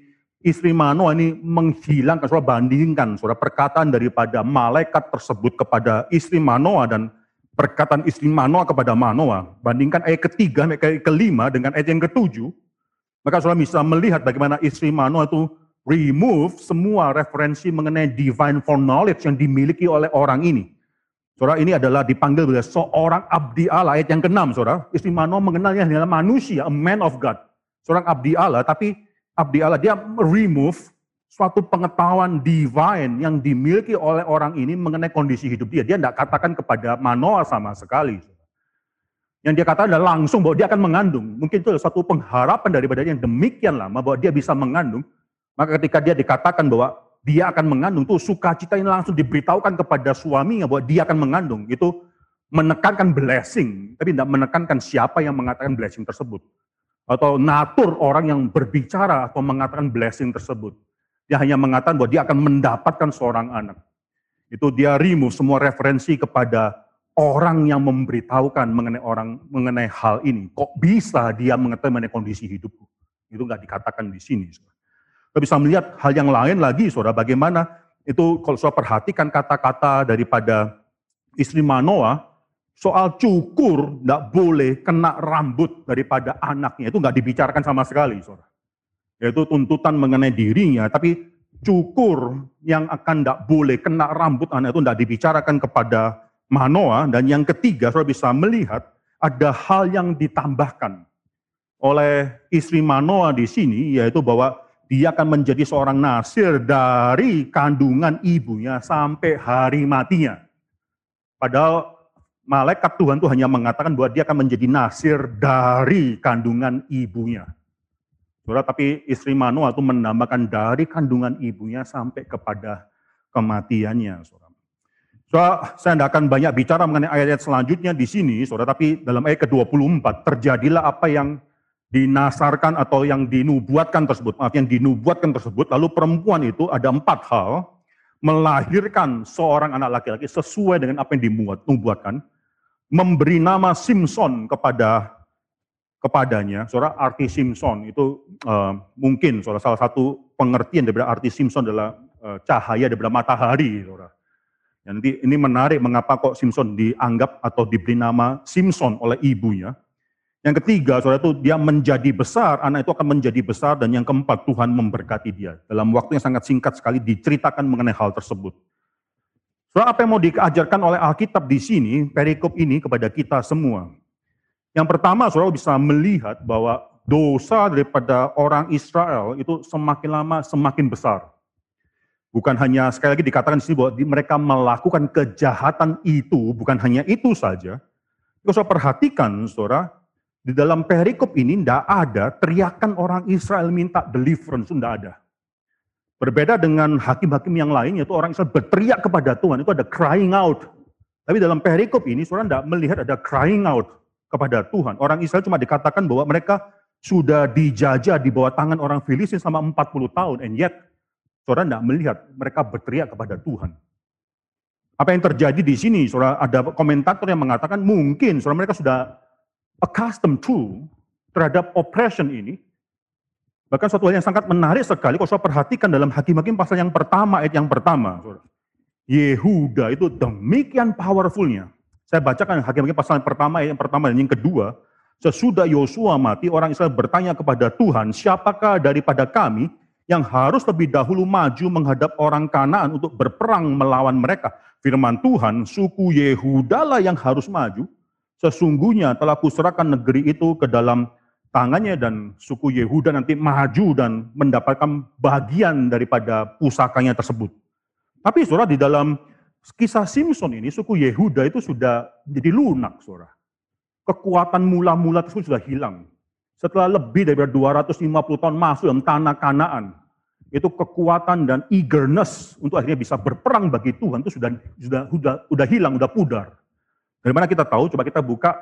istri Manoah ini menghilangkan, saudara bandingkan, saudara perkataan daripada malaikat tersebut kepada istri Manoah dan perkataan istri Manoah kepada Manoah. Bandingkan ayat ketiga, ayat kelima dengan ayat yang ketujuh. Maka saudara bisa melihat bagaimana istri Manoah itu remove semua referensi mengenai divine foreknowledge yang dimiliki oleh orang ini. Saudara, ini adalah dipanggil oleh seorang abdi Allah. Ayat yang keenam, saudara. Istri Manoah mengenalnya adalah manusia, a man of God. Seorang abdi Allah, tapi abdi Allah, dia remove suatu pengetahuan divine yang dimiliki oleh orang ini mengenai kondisi hidup dia. Dia tidak katakan kepada Manoah sama sekali. Yang dia katakan adalah langsung bahwa dia akan mengandung. Mungkin itu adalah satu pengharapan daripada yang demikian lama bahwa dia bisa mengandung. Maka ketika dia dikatakan bahwa dia akan mengandung, tuh sukacita ini langsung diberitahukan kepada suaminya bahwa dia akan mengandung. Itu menekankan blessing, tapi tidak menekankan siapa yang mengatakan blessing tersebut. Atau natur orang yang berbicara atau mengatakan blessing tersebut. Dia hanya mengatakan bahwa dia akan mendapatkan seorang anak. Itu dia remove semua referensi kepada orang yang memberitahukan mengenai orang mengenai hal ini. Kok bisa dia mengetahui mengenai kondisi hidupku? Itu nggak dikatakan di sini. Kita bisa melihat hal yang lain lagi, saudara. Bagaimana itu kalau saudara perhatikan kata-kata daripada istri Manoa, soal cukur nggak boleh kena rambut daripada anaknya itu nggak dibicarakan sama sekali, saudara. Yaitu tuntutan mengenai dirinya, tapi cukur yang akan tidak boleh kena rambut anak itu tidak dibicarakan kepada Manoa dan yang ketiga saudara bisa melihat ada hal yang ditambahkan oleh istri Manoa di sini yaitu bahwa dia akan menjadi seorang nasir dari kandungan ibunya sampai hari matinya. Padahal malaikat Tuhan itu hanya mengatakan bahwa dia akan menjadi nasir dari kandungan ibunya. Saudara, tapi istri Manoa itu menambahkan dari kandungan ibunya sampai kepada kematiannya. Saudara. Saudara, saya tidak akan banyak bicara mengenai ayat-ayat selanjutnya di sini, saudara, tapi dalam ayat ke-24 terjadilah apa yang dinasarkan atau yang dinubuatkan tersebut, maaf, yang dinubuatkan tersebut, lalu perempuan itu ada empat hal, melahirkan seorang anak laki-laki sesuai dengan apa yang dinubuatkan, memberi nama Simpson kepada kepadanya, saudara, arti Simpson itu uh, mungkin, saudara, salah satu pengertian daripada arti Simpson adalah uh, cahaya daripada matahari, saudara Ya, nanti ini menarik mengapa kok Simpson dianggap atau diberi nama Simpson oleh ibunya. Yang ketiga, saudara itu dia menjadi besar, anak itu akan menjadi besar, dan yang keempat, Tuhan memberkati dia. Dalam waktu yang sangat singkat sekali diceritakan mengenai hal tersebut. Saudara, apa yang mau diajarkan oleh Alkitab di sini, perikop ini kepada kita semua. Yang pertama, saudara bisa melihat bahwa dosa daripada orang Israel itu semakin lama semakin besar. Bukan hanya sekali lagi dikatakan di sini bahwa mereka melakukan kejahatan itu, bukan hanya itu saja. Kalau saya perhatikan, saudara, Di dalam perikop ini tidak ada teriakan orang Israel minta deliverance, tidak ada. Berbeda dengan hakim-hakim yang lain, yaitu orang Israel berteriak kepada Tuhan, itu ada crying out. Tapi dalam perikop ini, saudara tidak melihat ada crying out kepada Tuhan. Orang Israel cuma dikatakan bahwa mereka sudah dijajah di bawah tangan orang Filistin selama 40 tahun, and yet saudara tidak melihat mereka berteriak kepada Tuhan. Apa yang terjadi di sini, saudara, ada komentator yang mengatakan mungkin saudara mereka sudah accustomed to terhadap oppression ini. Bahkan suatu hal yang sangat menarik sekali kalau saudara perhatikan dalam hakim-hakim pasal yang pertama, ayat yang pertama. Yehuda itu demikian powerfulnya. Saya bacakan hakim-hakim pasal yang pertama, ayat yang pertama dan yang kedua. Sesudah Yosua mati, orang Israel bertanya kepada Tuhan, siapakah daripada kami yang harus lebih dahulu maju menghadap orang Kanaan untuk berperang melawan mereka. Firman Tuhan, suku Yehuda lah yang harus maju. Sesungguhnya telah kuserahkan negeri itu ke dalam tangannya dan suku Yehuda nanti maju dan mendapatkan bagian daripada pusakanya tersebut. Tapi saudara di dalam kisah Simpson ini suku Yehuda itu sudah jadi lunak saudara. Kekuatan mula-mula tersebut sudah hilang. Setelah lebih dari 250 tahun masuk dalam tanah kanaan, itu kekuatan dan eagerness untuk akhirnya bisa berperang bagi Tuhan itu sudah sudah sudah, sudah hilang, sudah pudar. Dari mana kita tahu? Coba kita buka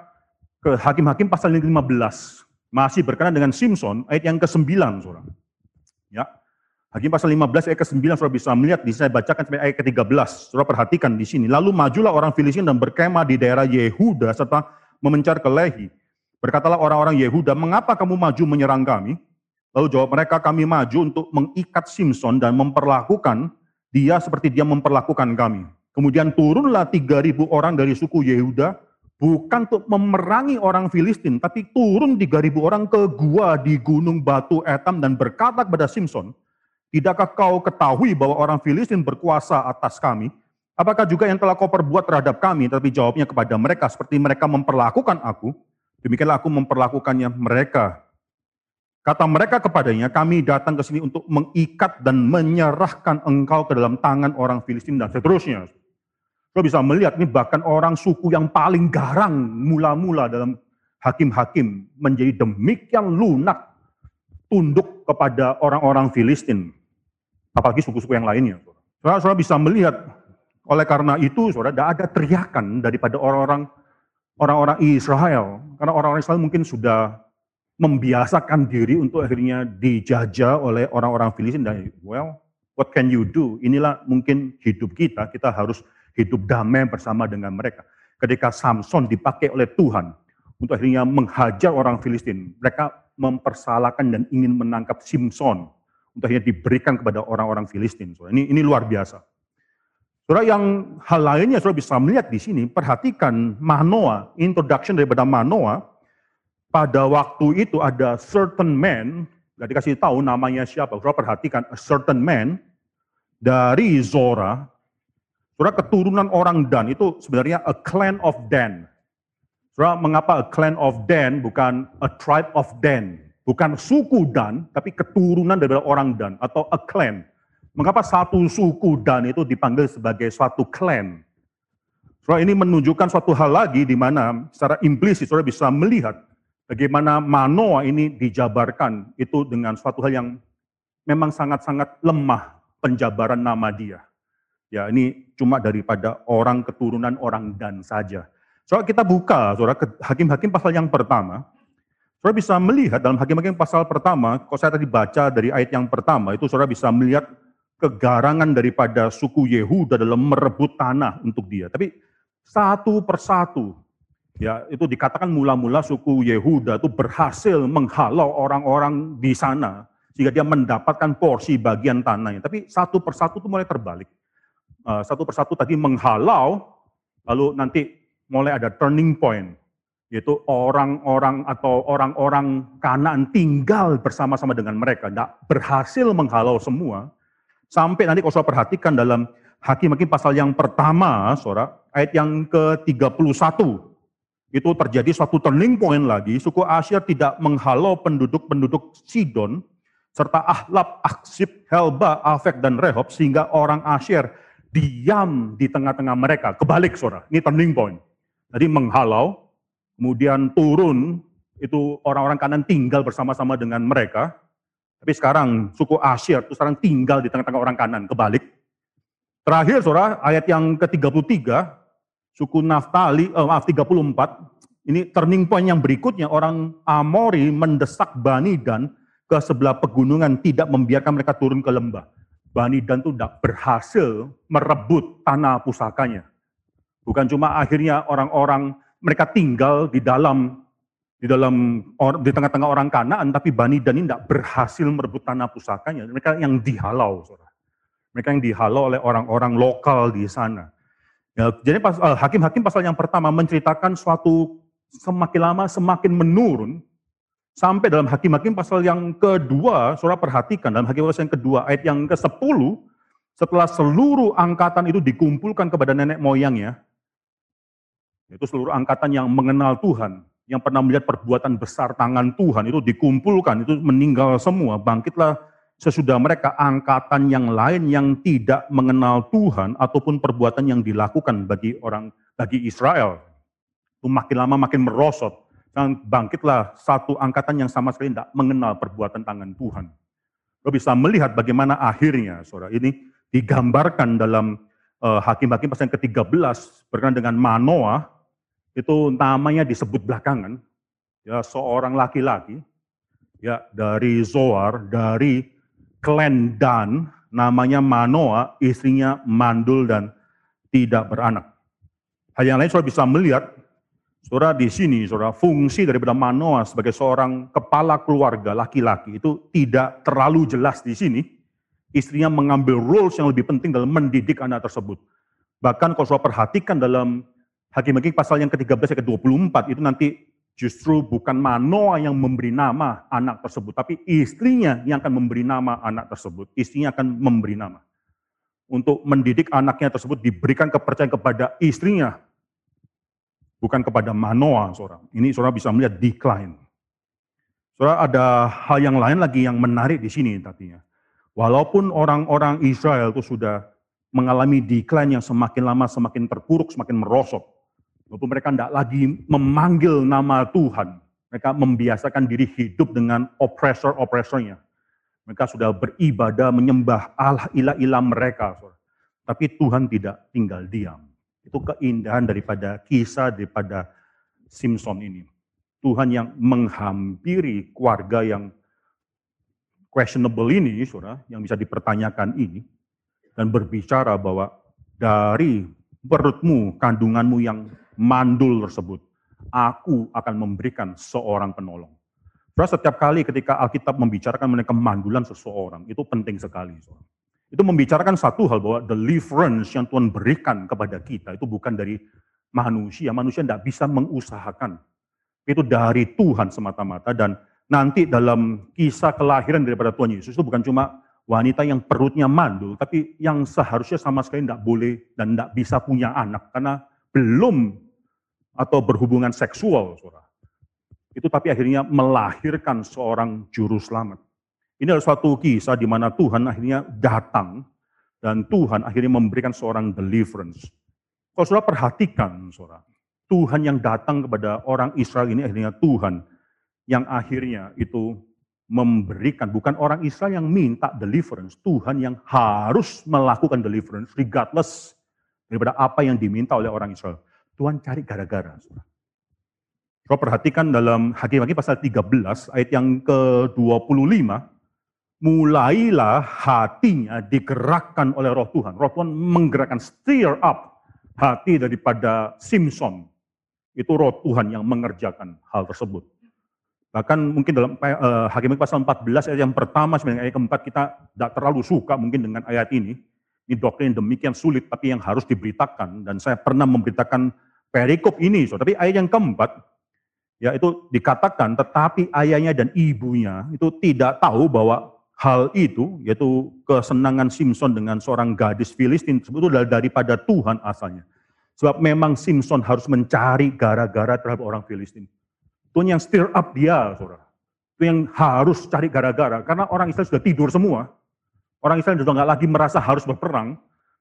ke Hakim-Hakim pasal 15. Masih berkenaan dengan Simpson, ayat yang ke-9, Saudara. Ya. Hakim pasal 15 ayat ke-9 Saudara bisa melihat di saya bacakan sampai ayat ke-13. Saudara perhatikan di sini. Lalu majulah orang Filistin dan berkemah di daerah Yehuda serta memencar ke Lehi. Berkatalah orang-orang Yehuda, "Mengapa kamu maju menyerang kami?" Lalu jawab mereka, kami maju untuk mengikat Simpson dan memperlakukan dia seperti dia memperlakukan kami. Kemudian turunlah 3.000 orang dari suku Yehuda, bukan untuk memerangi orang Filistin, tapi turun 3.000 orang ke gua di gunung batu Etam dan berkata kepada Simpson, Tidakkah kau ketahui bahwa orang Filistin berkuasa atas kami? Apakah juga yang telah kau perbuat terhadap kami? Tapi jawabnya kepada mereka, seperti mereka memperlakukan aku, demikianlah aku memperlakukannya mereka. Kata mereka kepadanya, kami datang ke sini untuk mengikat dan menyerahkan engkau ke dalam tangan orang Filistin dan seterusnya. Kau bisa melihat ini bahkan orang suku yang paling garang mula-mula dalam hakim-hakim menjadi demikian lunak tunduk kepada orang-orang Filistin. Apalagi suku-suku yang lainnya. Saudara, bisa melihat oleh karena itu saudara tidak ada teriakan daripada orang-orang orang-orang Israel. Karena orang-orang Israel mungkin sudah membiasakan diri untuk akhirnya dijajah oleh orang-orang Filistin dan well, what can you do? Inilah mungkin hidup kita, kita harus hidup damai bersama dengan mereka. Ketika Samson dipakai oleh Tuhan untuk akhirnya menghajar orang Filistin, mereka mempersalahkan dan ingin menangkap Simpson untuk akhirnya diberikan kepada orang-orang Filistin. Ini ini luar biasa. Saudara yang hal lainnya saudara bisa melihat di sini, perhatikan Manoa, introduction daripada Manoa, pada waktu itu ada certain man, gak dikasih tahu namanya siapa. Saudara perhatikan, a certain man dari Zora, saudara keturunan orang Dan, itu sebenarnya a clan of Dan. Saudara, mengapa a clan of Dan bukan a tribe of Dan? Bukan suku Dan, tapi keturunan dari orang Dan, atau a clan. Mengapa satu suku Dan itu dipanggil sebagai suatu clan? Saudara, ini menunjukkan suatu hal lagi di mana secara implisit saudara bisa melihat Bagaimana Manoa ini dijabarkan itu dengan suatu hal yang memang sangat-sangat lemah penjabaran nama dia. Ya, ini cuma daripada orang keturunan orang dan saja. Soal kita buka, saudara, hakim-hakim pasal yang pertama, saudara bisa melihat dalam hakim-hakim pasal pertama, kalau saya tadi baca dari ayat yang pertama, itu saudara bisa melihat kegarangan daripada suku Yehuda dalam merebut tanah untuk dia. Tapi satu persatu Ya, itu dikatakan mula-mula suku Yehuda itu berhasil menghalau orang-orang di sana sehingga dia mendapatkan porsi bagian tanahnya. Tapi satu persatu itu mulai terbalik. Uh, satu persatu tadi menghalau, lalu nanti mulai ada turning point, yaitu orang-orang atau orang-orang Kanaan tinggal bersama-sama dengan mereka, tidak berhasil menghalau semua. Sampai nanti kalau saya perhatikan dalam Hakim-Hakim pasal yang pertama, saudara, ayat yang ke-31, itu terjadi suatu turning point lagi, suku Asyir tidak menghalau penduduk-penduduk Sidon, serta Ahlab, Aksib, Helba, Afek, dan Rehob, sehingga orang Asyir diam di tengah-tengah mereka. Kebalik, saudara. Ini turning point. Jadi menghalau, kemudian turun, itu orang-orang kanan tinggal bersama-sama dengan mereka. Tapi sekarang suku Asyir itu sekarang tinggal di tengah-tengah orang kanan, kebalik. Terakhir saudara, ayat yang ke-33, suku Naftali, eh, maaf 34, ini turning point yang berikutnya, orang Amori mendesak Bani Dan ke sebelah pegunungan, tidak membiarkan mereka turun ke lembah. Bani Dan itu tidak berhasil merebut tanah pusakanya. Bukan cuma akhirnya orang-orang mereka tinggal di dalam di dalam di tengah-tengah orang Kanaan, tapi Bani Dan ini tidak berhasil merebut tanah pusakanya. Mereka yang dihalau, saudara. Mereka yang dihalau oleh orang-orang lokal di sana. Ya, jadi pas, uh, hakim-hakim pasal yang pertama menceritakan suatu semakin lama semakin menurun sampai dalam hakim-hakim pasal yang kedua, saudara perhatikan dalam hakim pasal yang kedua ayat yang ke-10 setelah seluruh angkatan itu dikumpulkan kepada nenek moyangnya, itu seluruh angkatan yang mengenal Tuhan, yang pernah melihat perbuatan besar tangan Tuhan itu dikumpulkan, itu meninggal semua, bangkitlah sesudah mereka angkatan yang lain yang tidak mengenal Tuhan ataupun perbuatan yang dilakukan bagi orang bagi Israel. Itu makin lama makin merosot dan bangkitlah satu angkatan yang sama sekali tidak mengenal perbuatan tangan Tuhan. Lo bisa melihat bagaimana akhirnya, saudara, ini digambarkan dalam uh, Hakim-Hakim pasal yang ke-13 berkenaan dengan Manoah, itu namanya disebut belakangan, ya seorang laki-laki, ya dari Zoar, dari klan Dan, namanya Manoa, istrinya mandul dan tidak beranak. Hal yang lain saudara bisa melihat, saudara di sini, saudara fungsi daripada Manoa sebagai seorang kepala keluarga laki-laki itu tidak terlalu jelas di sini. Istrinya mengambil roles yang lebih penting dalam mendidik anak tersebut. Bahkan kalau saudara perhatikan dalam Hakim-hakim pasal yang ke-13 ke-24 itu nanti justru bukan Manoa yang memberi nama anak tersebut, tapi istrinya yang akan memberi nama anak tersebut. Istrinya akan memberi nama. Untuk mendidik anaknya tersebut diberikan kepercayaan kepada istrinya, bukan kepada Manoa, seorang. Ini saudara bisa melihat decline. Saudara ada hal yang lain lagi yang menarik di sini tadinya. Walaupun orang-orang Israel itu sudah mengalami decline yang semakin lama semakin terpuruk, semakin merosot. Walaupun mereka tidak lagi memanggil nama Tuhan, mereka membiasakan diri hidup dengan oppressor-oppressornya. Mereka sudah beribadah, menyembah Allah ilah-ilah mereka. Tapi Tuhan tidak tinggal diam. Itu keindahan daripada kisah daripada Simpson ini. Tuhan yang menghampiri keluarga yang questionable ini, saudara, yang bisa dipertanyakan ini, dan berbicara bahwa dari perutmu, kandunganmu yang mandul tersebut, aku akan memberikan seorang penolong. Saudara, setiap kali ketika Alkitab membicarakan mengenai kemandulan seseorang, itu penting sekali. Saudara. Itu membicarakan satu hal bahwa deliverance yang Tuhan berikan kepada kita itu bukan dari manusia. Manusia tidak bisa mengusahakan. Itu dari Tuhan semata-mata. Dan nanti dalam kisah kelahiran daripada Tuhan Yesus itu bukan cuma wanita yang perutnya mandul, tapi yang seharusnya sama sekali tidak boleh dan tidak bisa punya anak. Karena belum atau berhubungan seksual. Itu tapi akhirnya melahirkan seorang juru selamat. Ini adalah suatu kisah di mana Tuhan akhirnya datang dan Tuhan akhirnya memberikan seorang deliverance. Kalau saudara perhatikan, saudara, Tuhan yang datang kepada orang Israel ini akhirnya Tuhan yang akhirnya itu memberikan, bukan orang Israel yang minta deliverance, Tuhan yang harus melakukan deliverance regardless daripada apa yang diminta oleh orang Israel. Tuhan cari gara-gara. Kalau perhatikan dalam Hakim-Hakim pasal 13 ayat yang ke-25, mulailah hatinya digerakkan oleh roh Tuhan. Roh Tuhan menggerakkan, stir up hati daripada Simpson. Itu roh Tuhan yang mengerjakan hal tersebut. Bahkan mungkin dalam uh, Hakim pasal 14 ayat yang pertama sebenarnya ayat keempat kita tidak terlalu suka mungkin dengan ayat ini. Ini doktrin demikian sulit, tapi yang harus diberitakan. Dan saya pernah memberitakan perikop ini. So. Tapi ayat yang keempat, ya itu dikatakan, tetapi ayahnya dan ibunya itu tidak tahu bahwa hal itu, yaitu kesenangan Simpson dengan seorang gadis Filistin, adalah daripada Tuhan asalnya. Sebab memang Simpson harus mencari gara-gara terhadap orang Filistin. Tuhan yang stir up dia, saudara. Itu yang harus cari gara-gara. Karena orang Israel sudah tidur semua. Orang Israel sudah nggak lagi merasa harus berperang.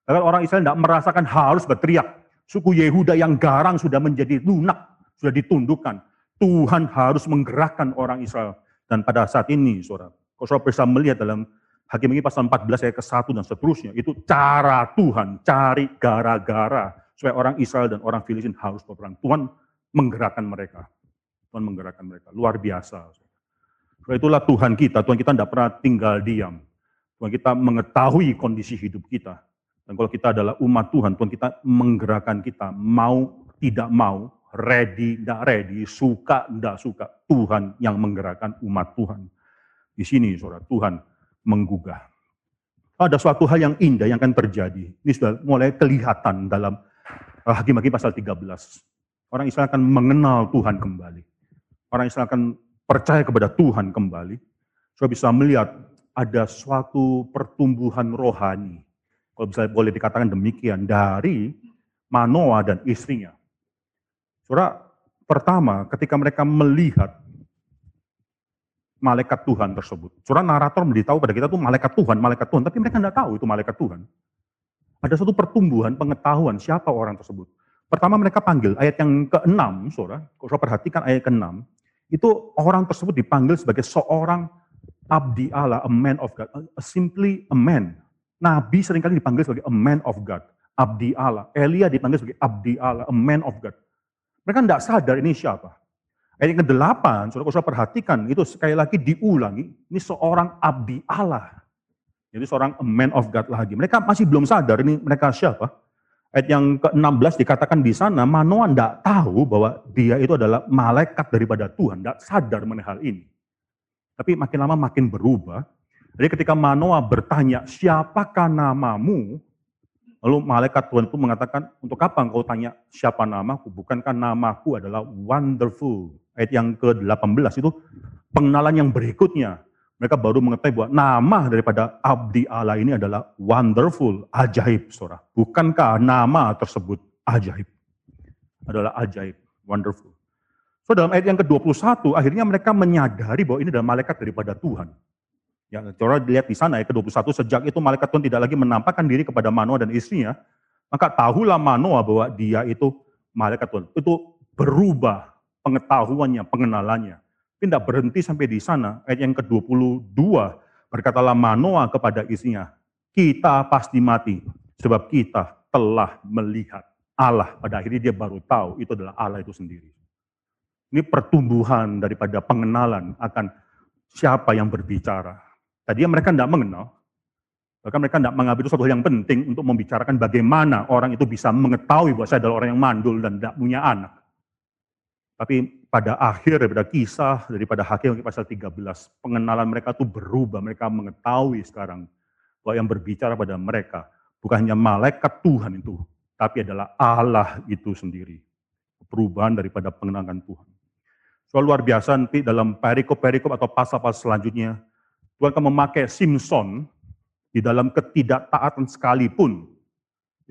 Bahkan orang Israel tidak merasakan harus berteriak. Suku Yehuda yang garang sudah menjadi lunak, sudah ditundukkan. Tuhan harus menggerakkan orang Israel. Dan pada saat ini, saudara, kalau saudara bisa melihat dalam Hakim ini pasal 14 ayat ke-1 dan seterusnya, itu cara Tuhan, cari gara-gara supaya orang Israel dan orang Filistin harus berperang. Tuhan menggerakkan mereka. Tuhan menggerakkan mereka. Luar biasa. Karena itulah Tuhan kita. Tuhan kita tidak pernah tinggal diam. Tuhan kita mengetahui kondisi hidup kita. Dan kalau kita adalah umat Tuhan, Tuhan kita menggerakkan kita. Mau, tidak mau, ready, tidak ready, suka, tidak suka. Tuhan yang menggerakkan umat Tuhan. Di sini, saudara, Tuhan menggugah. Ada suatu hal yang indah yang akan terjadi. Ini sudah mulai kelihatan dalam eh, Hakim-Hakim pasal 13. Orang Israel akan mengenal Tuhan kembali. Orang Israel akan percaya kepada Tuhan kembali. Saya bisa melihat ada suatu pertumbuhan rohani. Kalau bisa boleh dikatakan demikian, dari Manoa dan istrinya. Saudara, pertama ketika mereka melihat malaikat Tuhan tersebut. Surah narator memberitahu pada kita itu malaikat Tuhan, malaikat Tuhan, tapi mereka tidak tahu itu malaikat Tuhan. Ada satu pertumbuhan pengetahuan siapa orang tersebut. Pertama mereka panggil, ayat yang ke-6, saudara, kalau perhatikan ayat ke-6, itu orang tersebut dipanggil sebagai seorang abdi Allah, a man of God, simply a man. Nabi sering kali dipanggil sebagai a man of God, abdi Allah. Elia dipanggil sebagai abdi Allah, a man of God. Mereka tidak sadar ini siapa. Ayat yang ke-8, saudara saudara perhatikan, itu sekali lagi diulangi, ini seorang abdi Allah. Jadi seorang man of God lagi. Mereka masih belum sadar ini mereka siapa. Ayat yang ke-16 dikatakan di sana, Manoah tidak tahu bahwa dia itu adalah malaikat daripada Tuhan, tidak sadar mengenai hal ini. Tapi makin lama makin berubah. Jadi ketika Manoah bertanya, siapakah namamu? Lalu malaikat Tuhan itu mengatakan, untuk apa engkau tanya siapa namaku? Bukankah namaku adalah wonderful, ayat yang ke-18 itu pengenalan yang berikutnya. Mereka baru mengetahui bahwa nama daripada abdi Allah ini adalah wonderful, ajaib, saudara. Bukankah nama tersebut ajaib? Adalah ajaib, wonderful. So dalam ayat yang ke-21, akhirnya mereka menyadari bahwa ini adalah malaikat daripada Tuhan. Ya, saudara lihat di sana ayat ke-21, sejak itu malaikat Tuhan tidak lagi menampakkan diri kepada Manoah dan istrinya, maka tahulah Manoah bahwa dia itu malaikat Tuhan. Itu berubah pengetahuannya, pengenalannya. Tapi tidak berhenti sampai di sana. Ayat yang ke-22, berkatalah Manoah kepada istrinya, kita pasti mati, sebab kita telah melihat Allah. Pada akhirnya dia baru tahu itu adalah Allah itu sendiri. Ini pertumbuhan daripada pengenalan akan siapa yang berbicara. Tadi mereka tidak mengenal, bahkan mereka tidak mengambil suatu hal yang penting untuk membicarakan bagaimana orang itu bisa mengetahui bahwa saya adalah orang yang mandul dan tidak punya anak. Tapi pada akhir daripada kisah, daripada hakim pasal 13, pengenalan mereka itu berubah. Mereka mengetahui sekarang bahwa yang berbicara pada mereka bukan hanya malaikat Tuhan itu, tapi adalah Allah itu sendiri. Perubahan daripada pengenalan Tuhan. Soal luar biasa nanti dalam perikop-perikop atau pasal-pasal selanjutnya, Tuhan akan memakai Simpson di dalam ketidaktaatan sekalipun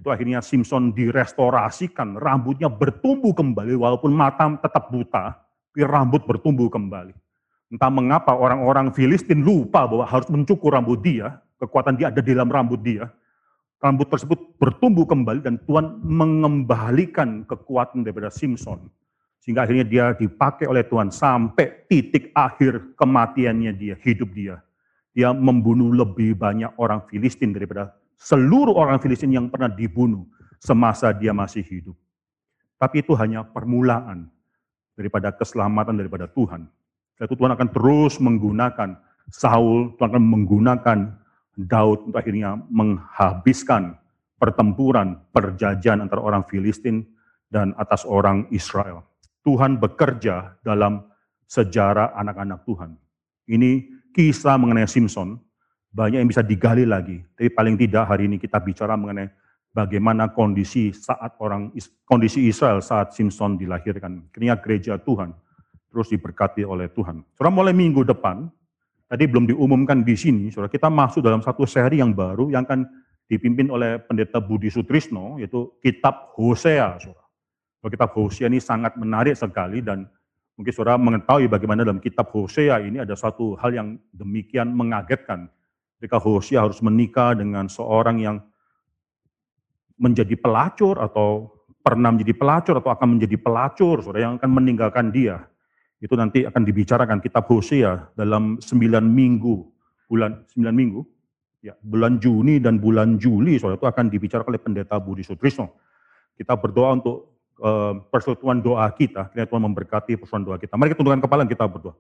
itu akhirnya Simpson direstorasikan, rambutnya bertumbuh kembali walaupun mata tetap buta, tapi rambut bertumbuh kembali. Entah mengapa orang-orang Filistin lupa bahwa harus mencukur rambut dia, kekuatan dia ada di dalam rambut dia. Rambut tersebut bertumbuh kembali dan Tuhan mengembalikan kekuatan daripada Simpson. Sehingga akhirnya dia dipakai oleh Tuhan sampai titik akhir kematiannya dia, hidup dia. Dia membunuh lebih banyak orang Filistin daripada seluruh orang Filistin yang pernah dibunuh semasa dia masih hidup. Tapi itu hanya permulaan daripada keselamatan daripada Tuhan. Itu Tuhan akan terus menggunakan Saul, Tuhan akan menggunakan Daud untuk akhirnya menghabiskan pertempuran, perjanjian antara orang Filistin dan atas orang Israel. Tuhan bekerja dalam sejarah anak-anak Tuhan. Ini kisah mengenai Simpson, banyak yang bisa digali lagi. Tapi paling tidak hari ini kita bicara mengenai bagaimana kondisi saat orang kondisi Israel saat Simpson dilahirkan. Kiranya gereja Tuhan terus diberkati oleh Tuhan. Saudara mulai minggu depan, tadi belum diumumkan di sini, saudara kita masuk dalam satu seri yang baru yang akan dipimpin oleh pendeta Budi Sutrisno, yaitu Kitab Hosea. Saudara. Kitab Hosea ini sangat menarik sekali dan mungkin saudara mengetahui bagaimana dalam Kitab Hosea ini ada satu hal yang demikian mengagetkan Ketika Hosea harus menikah dengan seorang yang menjadi pelacur atau pernah menjadi pelacur atau akan menjadi pelacur, saudara yang akan meninggalkan dia. Itu nanti akan dibicarakan kitab Hosea dalam sembilan minggu, bulan sembilan minggu, ya bulan Juni dan bulan Juli, soal itu akan dibicarakan oleh pendeta Budi Sutrisno. Kita berdoa untuk uh, doa kita, kiranya Tuhan memberkati persekutuan doa kita. Mari kita tundukkan kepala kita berdoa.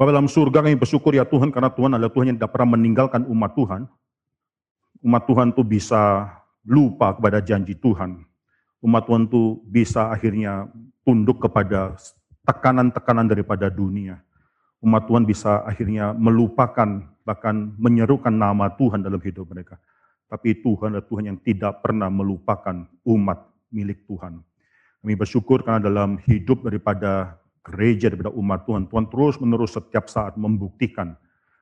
Bapak dalam surga kami bersyukur ya Tuhan karena Tuhan adalah Tuhan yang tidak pernah meninggalkan umat Tuhan. Umat Tuhan tuh bisa lupa kepada janji Tuhan. Umat Tuhan tuh bisa akhirnya tunduk kepada tekanan-tekanan daripada dunia. Umat Tuhan bisa akhirnya melupakan bahkan menyerukan nama Tuhan dalam hidup mereka. Tapi Tuhan adalah Tuhan yang tidak pernah melupakan umat milik Tuhan. Kami bersyukur karena dalam hidup daripada gereja, daripada umat Tuhan, Tuhan terus menerus setiap saat membuktikan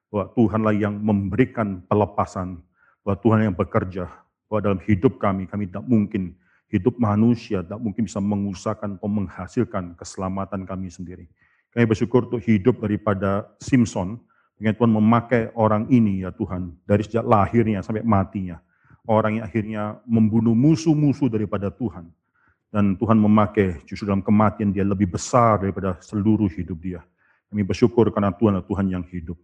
bahwa Tuhanlah yang memberikan pelepasan, bahwa Tuhan yang bekerja, bahwa dalam hidup kami, kami tidak mungkin hidup manusia tak mungkin bisa mengusahakan atau menghasilkan keselamatan kami sendiri. Kami bersyukur untuk hidup daripada Simpson, dengan Tuhan memakai orang ini ya Tuhan, dari sejak lahirnya sampai matinya. Orang yang akhirnya membunuh musuh-musuh daripada Tuhan. Dan Tuhan memakai justru dalam kematian dia lebih besar daripada seluruh hidup dia. Kami bersyukur karena Tuhan adalah Tuhan yang hidup.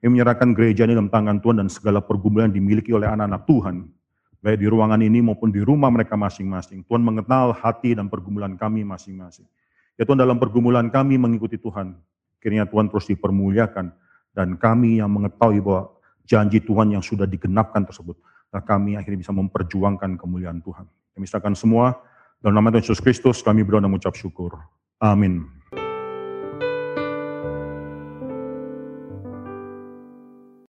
Kami menyerahkan gereja ini dalam tangan Tuhan dan segala pergumulan yang dimiliki oleh anak-anak Tuhan baik di ruangan ini maupun di rumah mereka masing-masing. Tuhan mengenal hati dan pergumulan kami masing-masing. Ya Tuhan dalam pergumulan kami mengikuti Tuhan, kiranya Tuhan terus dipermuliakan dan kami yang mengetahui bahwa janji Tuhan yang sudah digenapkan tersebut, nah kami akhirnya bisa memperjuangkan kemuliaan Tuhan. Kami serahkan semua dalam nama Tuhan Yesus Kristus kami berdoa dan mengucap syukur. Amin.